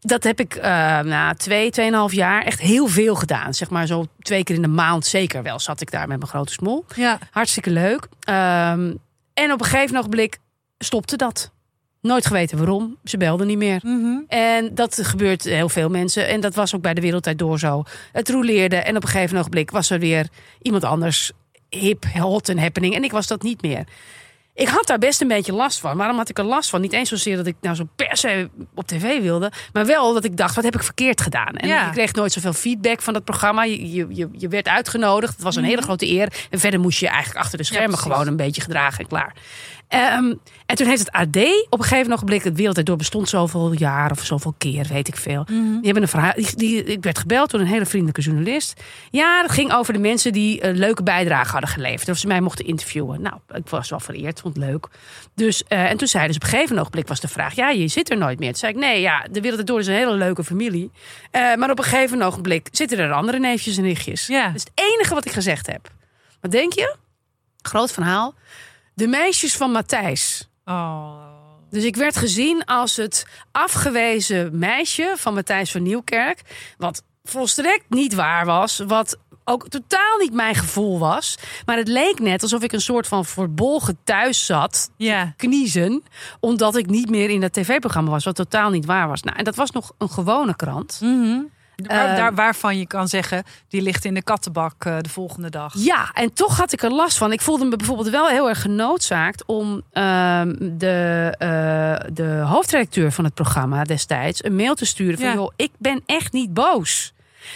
dat heb ik na twee, tweeënhalf jaar echt heel veel gedaan. Zeg maar zo twee keer in de maand zeker wel zat ik daar met mijn grote smol. Ja. Hartstikke leuk. Ehm, en op een gegeven ogenblik stopte dat. Nooit geweten waarom. Ze belden niet meer. Mhm. En dat gebeurt heel veel mensen. En dat was ook bij de Wereldtijd Door zo. Het roleerde en op een gegeven ogenblik was er weer iemand anders hip, hot en happening. En ik was dat niet meer. Ik had daar best een beetje last van. Waarom had ik er last van? Niet eens zozeer dat ik nou zo per se op tv wilde. Maar wel dat ik dacht, wat heb ik verkeerd gedaan? En Ja. ik kreeg nooit zoveel feedback van dat programma. Je, je, je, werd uitgenodigd. Het was een hele grote eer. En verder moest je eigenlijk achter de schermen gewoon een beetje gedragen en klaar. Ehm, en toen heeft het AD op een gegeven ogenblik, het Wereldtijd Door bestond zoveel jaar of zoveel keer, weet ik veel. Die hebben een verhaal. Die, die- ik werd gebeld door een hele vriendelijke journalist. Ja, dat ging over de mensen die een leuke bijdrage hadden geleverd. Of ze mij mochten interviewen. Nou, ik was wel vereerd, vond het leuk. Dus, eh, en toen zeiden ze op een gegeven ogenblik was de vraag: ja, je zit er nooit meer. Toen zei ik: nee, ja, de Wereldtijd Door is een hele leuke familie. Eh, maar op een gegeven ogenblik zitten er andere neefjes en nichtjes. Ja. Dat is het enige wat ik gezegd heb. Wat denk je? Groot verhaal. De meisjes van Matthijs. Oh. Dus ik werd gezien als het afgewezen meisje van Matthijs van Nieuwkerk. Wat volstrekt niet waar was. Wat ook totaal niet mijn gevoel was. Maar het leek net alsof ik een soort van verbolgen thuis zat. Ja. Kniezen. Omdat ik niet meer in dat tv-programma was. Wat totaal niet waar was. Nou, en dat was nog een gewone krant. Mhm. Waar- Eh, daar, waarvan je kan zeggen, die ligt in de kattenbak eh, de volgende dag. Ja, en toch had ik er last van. Ik voelde me bijvoorbeeld wel heel erg genoodzaakt om ehm, de, eh, de hoofdredacteur van het programma destijds een mail te sturen van Ja. joh, ik ben echt niet boos.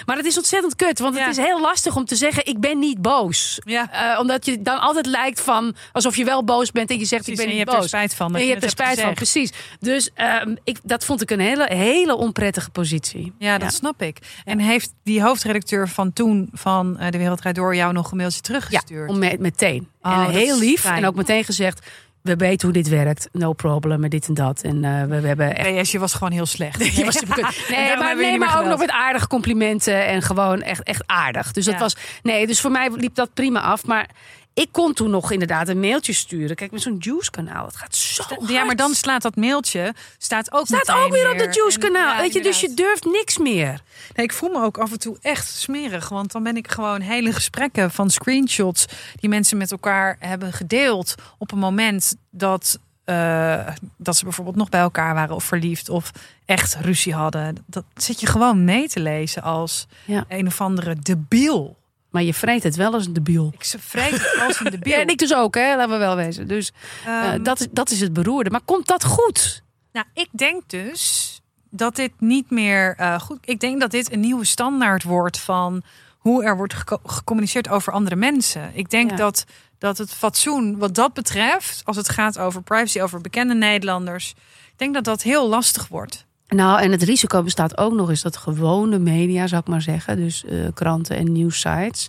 Maar het is ontzettend kut, want Ja. het is heel lastig om te zeggen ik ben niet boos. Ja. Eh, omdat je dan altijd lijkt van alsof je wel boos bent en je zegt Precies, ik ben en je niet hebt er boos. spijt van. En je hebt er spijt van, precies. Dus ehm, ik, dat vond ik een hele, hele onprettige positie. Ja, dat snap ik. En heeft die hoofdredacteur van toen van eh, De Wereldrijd Door jou nog een mailtje Ja, teruggestuurd? om me- meteen. Oh, en heel lief. fijn. En ook meteen gezegd: we weten hoe dit werkt. No problem met dit en dat. En eh, we, we hebben echt. PS, je was gewoon heel slecht. Je was Nee, maar, nee, maar ook nog met aardige complimenten en gewoon echt, echt aardig. Dus dat Ja. was. Nee, dus voor mij liep dat prima af. Maar ik kon toen nog inderdaad een mailtje sturen. Kijk, met zo'n Juice-kanaal. Het gaat zo. Ja, maar dan slaat dat mailtje staat ook staat ook weer op dat Juice-kanaal. Ja, Weet je, dus je durft niks meer. Nee, ik voel me ook af en toe echt smerig. Want dan ben ik gewoon hele gesprekken van screenshots die mensen met elkaar hebben gedeeld. op een moment dat, eh, dat ze bijvoorbeeld nog bij elkaar waren of verliefd of echt ruzie hadden. Dat zit je gewoon mee te lezen als Ja. een of andere debiel. Maar je vreet het wel als een debiel. Ik ze vreet het als een debiel. Ja, en ik dus ook, hè? Laten we wel wezen. Dus eh, Ehm, dat, is, dat is het beroerde. Maar komt dat goed? Nou, ik denk dus dat dit niet meer eh, goed. Ik denk dat dit een nieuwe standaard wordt van hoe er wordt geco- gecommuniceerd over andere mensen. Ik denk Ja. dat, dat het fatsoen wat dat betreft, als het gaat over privacy, over bekende Nederlanders, ik denk dat dat heel lastig wordt. Nou, en het risico bestaat ook nog eens dat gewone media, zou ik maar zeggen, dus eh, kranten en nieuwsites.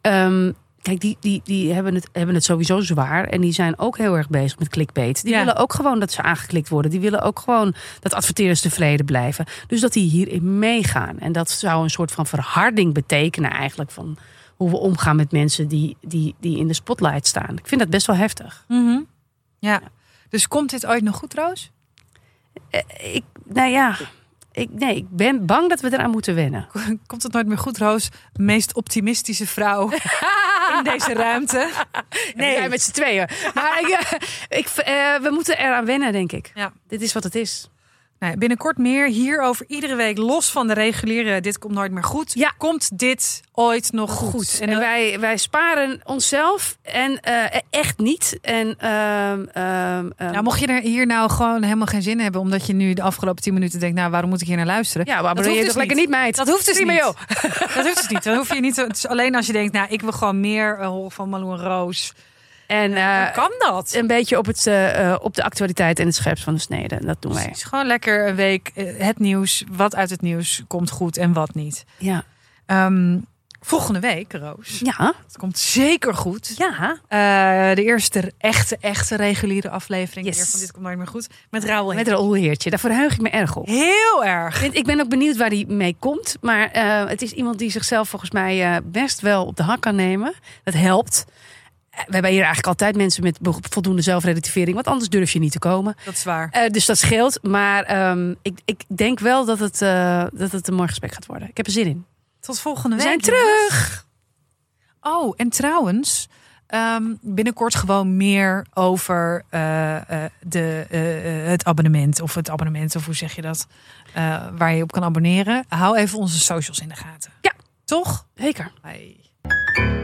ehm, kijk, die, die, die hebben, het, hebben het sowieso zwaar. En die zijn ook heel erg bezig met clickbait. Die Ja. willen ook gewoon dat ze aangeklikt worden. Die willen ook gewoon dat adverteerders tevreden blijven. Dus dat die hierin meegaan. En dat zou een soort van verharding betekenen eigenlijk van hoe we omgaan met mensen die, die, die in de spotlight staan. Ik vind dat best wel heftig. Ja. Dus komt dit ooit nog goed, Roos? Ik, nou ja, ik, nee, ik ben bang dat we eraan moeten wennen. Komt het nooit meer goed, Roos? Meest optimistische vrouw in deze ruimte. Nee, we zijn met z'n tweeën. Maar ik, eh, ik, eh, we moeten eraan wennen, denk ik. Ja. Dit is wat het is. Nou, binnenkort meer hierover. Iedere week los van de reguliere Dit komt nooit meer goed. Ja. Komt dit ooit nog goed? Goed. En wij, wij sparen onszelf en eh, echt niet. En ehm, ehm, ehm, nou, mocht je er hier nou gewoon helemaal geen zin in hebben, omdat je nu de afgelopen 10 minuten denkt, nou, waarom moet ik hier naar luisteren? ja, abonneer je hoeft toch dus lekker niet, meid? Dat hoeft dus niet. joh. Dat hoeft dus niet. Dan hoef je niet. te- Het is alleen als je denkt, nou, ik wil gewoon meer eh, horen van Malou en Roos. En eh, kan dat. een beetje op, het, eh, eh, op de actualiteit en het scherpst van de snede. Dat doen wij. Precies. Gewoon lekker een week het nieuws. Wat uit het nieuws komt goed en wat niet. Ja. Ehm, volgende week, Roos. Ja. Het komt zeker goed. Ja. De eerste echte, echte reguliere aflevering Yes. weer van Dit Komt Nooit Meer Goed. Met Raoul Met Raoul Heertje. Daar verheug ik me erg op. Heel erg. Ik ben ook benieuwd waar hij mee komt. Maar het is iemand die zichzelf volgens mij best wel op de hak kan nemen. Dat helpt. Eh, We hebben hier eigenlijk altijd mensen met voldoende zelfrelativering. Want anders durf je niet te komen. Dat is waar. Eh, dus dat scheelt. Maar ehm, ik, ik denk wel dat het, eh, dat het een mooi gesprek gaat worden. Ik heb er zin in. Tot volgende We week. zijn jongens. terug. Oh, en trouwens, ehm, binnenkort gewoon meer over de, het abonnement. Of het abonnement, of hoe zeg je dat? Waar je op kan abonneren. Hou even onze socials in de gaten. Ja. Toch? Zeker. Bye.